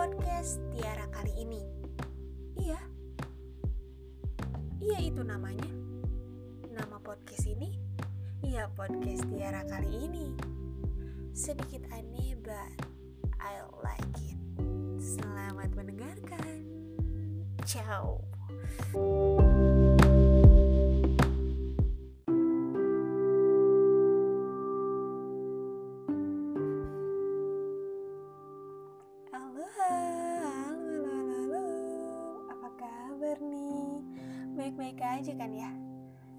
podcast Tiara kali ini. Iya, iya itu namanya. Nama podcast ini, iya podcast Tiara kali ini. Sedikit aneh, but I like it. Selamat mendengarkan. Ciao. Baik-baik aja kan ya?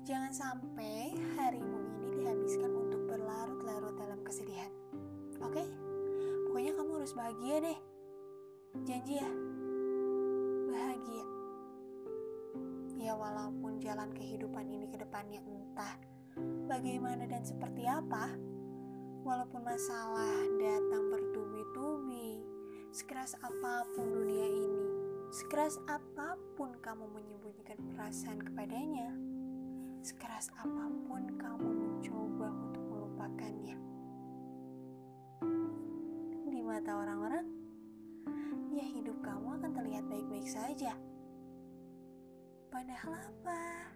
Jangan sampai harimu ini dihabiskan untuk berlarut-larut dalam kesedihan. Oke? Pokoknya kamu harus bahagia deh. Janji ya? Bahagia. Ya walaupun jalan kehidupan ini ke depannya entah bagaimana dan seperti apa, walaupun masalah datang bertubi-tubi, sekeras apa pun dunia ini, sekeras apa pun kamu menyembunyikan perasaan kepadanya, sekeras apa pun kamu mencoba untuk melupakannya. Di mata orang-orang, ya hidup kamu akan terlihat baik-baik saja. Padahal apa?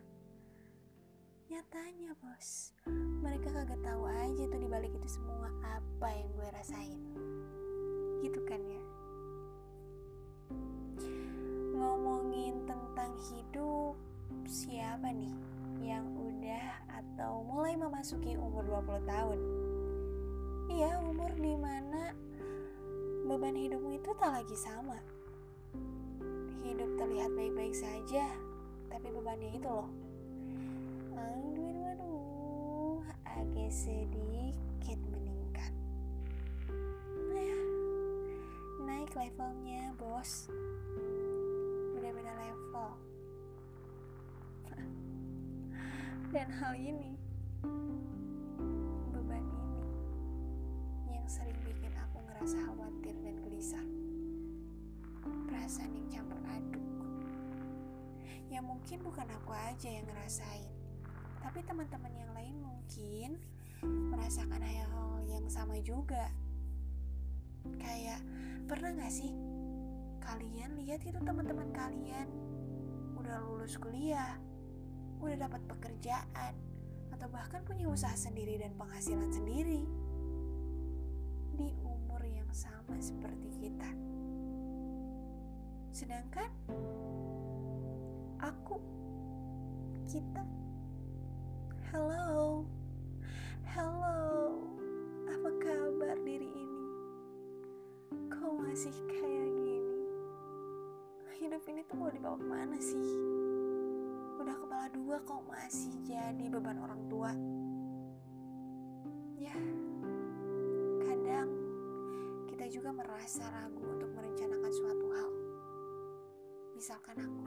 Nyatanya bos, mereka kagak tahu aja tuh dibalik itu semua apa yang gue rasain. Gitu kan ya? Ngomongin tentang hidup, siapa nih yang udah atau mulai memasuki umur 20 tahun? Iya, umur di mana beban hidupmu itu tak lagi sama. Hidup terlihat baik-baik saja, tapi bebannya itu loh. Aduh, aduh, aduh, agak sedikit meningkat. Nah, naik levelnya, bos. Beda level. Dan hal ini, beban ini, yang sering bikin aku ngerasa khawatir dan gelisah. Perasaan yang campur aduk. Ya mungkin bukan aku aja yang ngerasain, tapi teman-teman yang lain mungkin merasakan hal-hal yang sama juga. Kayak pernah gak sih kalian lihat itu teman-teman kalian udah lulus kuliah, udah dapat pekerjaan, atau bahkan punya usaha sendiri dan penghasilan sendiri di umur yang sama seperti kita. Sedangkan aku, kita, hello, hello, apa kabar diri ini? Kok masih kayak? Hidup ini tuh mau dibawa ke mana sih? Udah kepala dua kok masih jadi beban orang tua? Ya, kadang kita juga merasa ragu untuk merencanakan suatu hal. Misalkan aku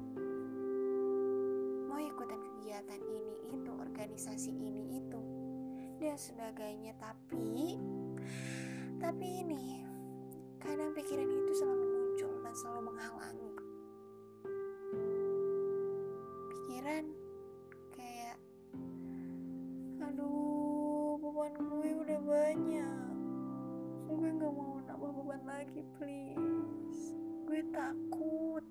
mau ikutan kegiatan ini itu, organisasi ini itu, dan sebagainya. Tapi, tapi ini kadang pikiran itu selalu muncul dan selalu menghalangi. Lagi, please. Gue takut.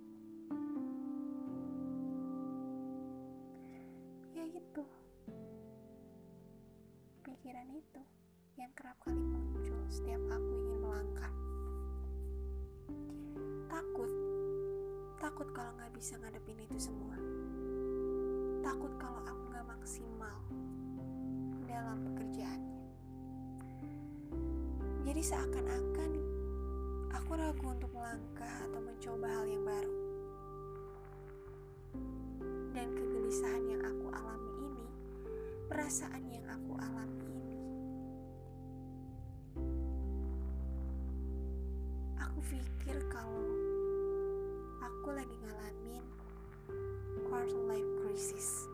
Ya itu. Pikiran itu yang kerap kali muncul setiap aku ingin melangkah. Takut. Takut kalau gak bisa ngadepin itu semua. Takut kalau aku gak maksimal dalam pekerjaannya. Jadi seakan-akan aku ragu untuk melangkah atau mencoba hal yang baru. Dan kegelisahan yang aku alami ini, perasaan yang aku alami ini, aku pikir kalau aku lagi ngalamin quarter life crisis.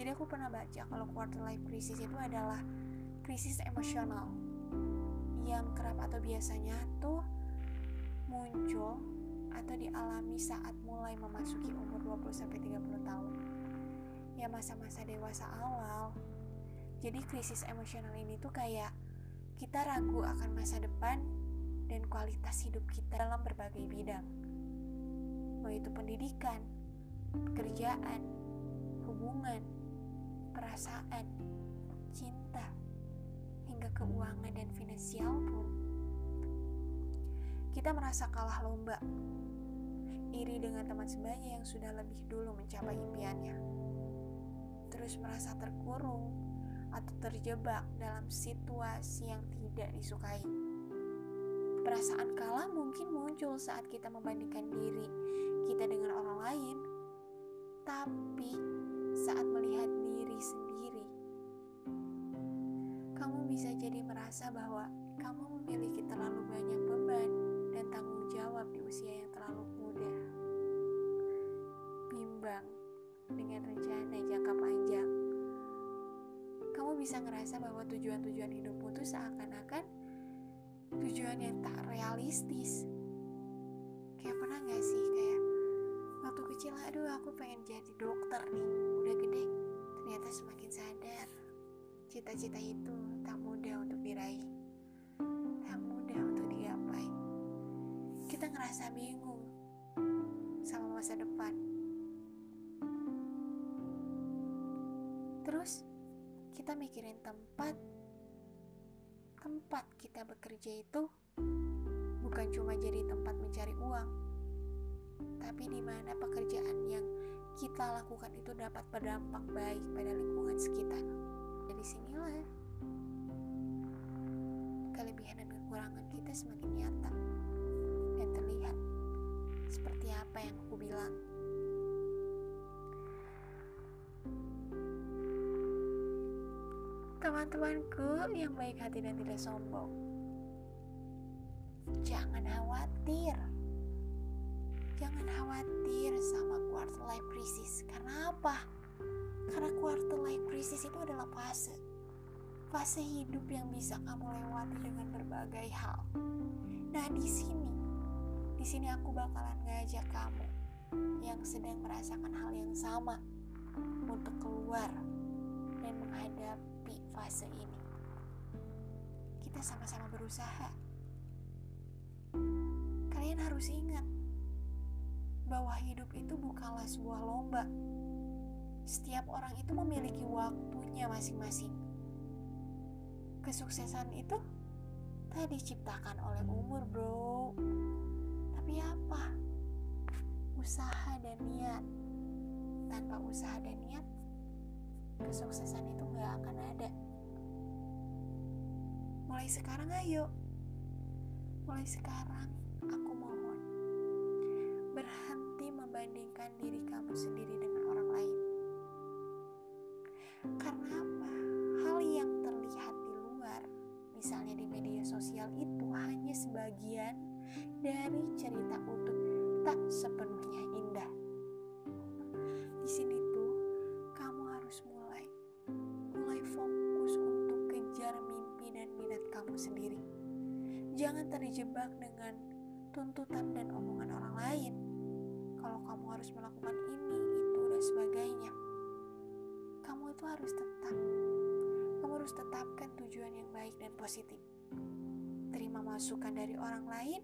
Jadi aku pernah baca kalau quarter life crisis itu adalah krisis emosional yang kerap atau biasanya tuh muncul atau dialami saat mulai memasuki umur 20-30 tahun. Ya masa-masa dewasa awal. Jadi krisis emosional ini tuh kayak kita ragu akan masa depan dan kualitas hidup kita dalam berbagai bidang. Mau itu pendidikan, pekerjaan, hubungan, perasaan, cinta, hingga keuangan dan finansial pun. Kita merasa kalah lomba, iri dengan teman sebaya yang sudah lebih dulu mencapai impiannya. Terus merasa terkurung atau terjebak dalam situasi yang tidak disukai. Perasaan kalah mungkin muncul saat kita membandingkan diri kita dengan orang lain, tapi saat melihat diri sendiri, bisa jadi merasa bahwa kamu memiliki terlalu banyak beban dan tanggung jawab di usia yang terlalu muda. Bimbang dengan rencana jangka panjang. Kamu bisa ngerasa bahwa tujuan-tujuan hidupmu itu seakan-akan tujuan yang tak realistis. Kayak pernah gak sih kayak waktu kecil aduh aku pengen jadi dokter nih udah gede ternyata semakin sadar cita-cita itu tak diraih. Tak mudah untuk digapai. Kita ngerasa bingung sama masa depan. Terus kita mikirin tempat. Tempat kita bekerja itu bukan cuma jadi tempat mencari uang, tapi di mana pekerjaan yang kita lakukan itu dapat berdampak baik pada lingkungan sekitar. Dari sinilah kelebihan dan kekurangan kita semakin nyata dan terlihat seperti apa yang aku bilang. Teman-temanku yang baik hati dan tidak sombong, jangan khawatir. Jangan khawatir sama quarter life crisis. Karena apa? Karena quarter life crisis itu adalah fase. Fase hidup yang bisa kamu lewati dengan berbagai hal. Nah, di sini, di sini aku bakalan ngajak kamu yang sedang merasakan hal yang sama untuk keluar dan menghadapi fase ini. Kita sama-sama berusaha. Kalian harus ingat bahwa hidup itu bukanlah sebuah lomba. Setiap orang itu memiliki waktunya masing-masing. Kesuksesan itu tak diciptakan oleh umur, bro. Tapi apa? Usaha dan niat. Tanpa usaha dan niat, kesuksesan itu gak akan ada. Mulai sekarang ayo. Mulai sekarang aku mohon. Berhenti membandingkan diri kamu sendiri dengan orang lain. Karena? Sosial itu hanya sebagian dari cerita utuh tak sepenuhnya indah. Di sini tuh kamu harus mulai mulai fokus untuk kejar mimpi dan minat kamu sendiri. Jangan terjebak dengan tuntutan dan omongan orang lain. Kalau kamu harus melakukan ini, itu, dan sebagainya. Kamu itu harus tetap. Kamu harus tetapkan tujuan yang baik dan positif. Terima masukan dari orang lain.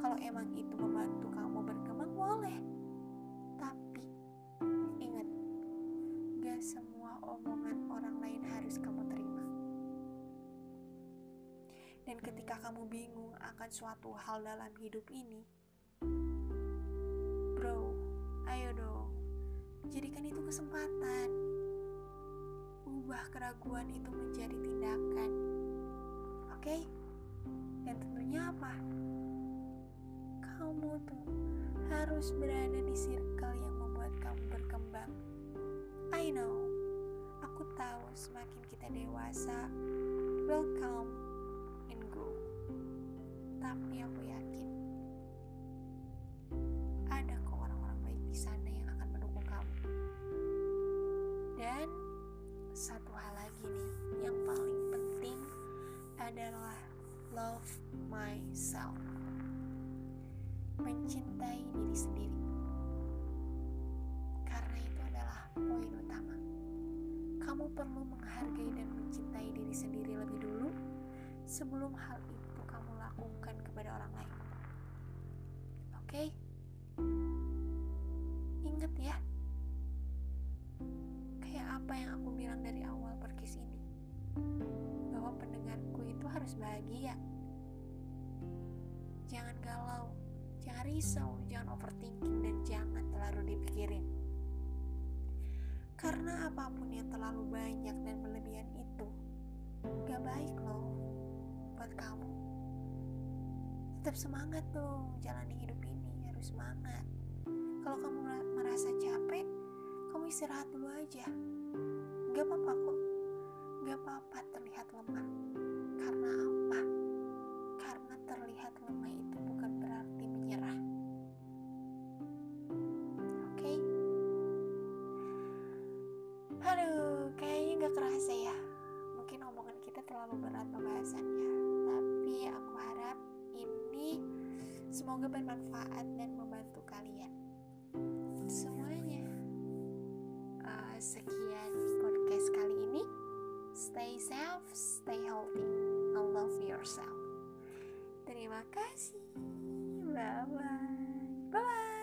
Kalau emang itu membantu kamu berkembang, boleh. Tapi, ingat, gak semua omongan orang lain harus kamu terima. Dan ketika kamu bingung akan suatu hal dalam hidup ini, bro, ayo dong, jadikan itu kesempatan. Ubah keraguan itu menjadi tindakan. Oke? Dan tentunya apa? Kamu tuh harus berada di circle yang membuat kamu berkembang. I know, aku tahu semakin kita dewasa, welcome and go. Tapi aku yakin ada kok orang-orang baik di sana yang akan mendukung kamu. Dan satu hal lagi nih, yang paling penting adalah love myself. Mencintai diri sendiri. Karena itu adalah poin utama. Kamu perlu menghargai dan mencintai diri sendiri lebih dulu sebelum hal itu kamu lakukan kepada orang lain. Oke? Okay? Ingat ya, kayak apa yang aku bilang dari awal perkis ini, bahwa pendengarku itu harus bahagia. Jangan galau, jangan risau, jangan overthinking, dan jangan terlalu dipikirin. Karena apa pun yang terlalu banyak dan berlebihan itu, gak baik loh buat kamu. Tetap semangat dong, jalani hidup ini harus semangat. Kalau kamu merasa capek, kamu istirahat dulu aja. Gak apa-apa kok, gak apa-apa terlihat lemah. Semoga bermanfaat dan membantu kalian semuanya. Uh, sekian podcast kali ini. Stay safe, stay healthy, and love yourself. Terima kasih. Bye bye. Bye bye.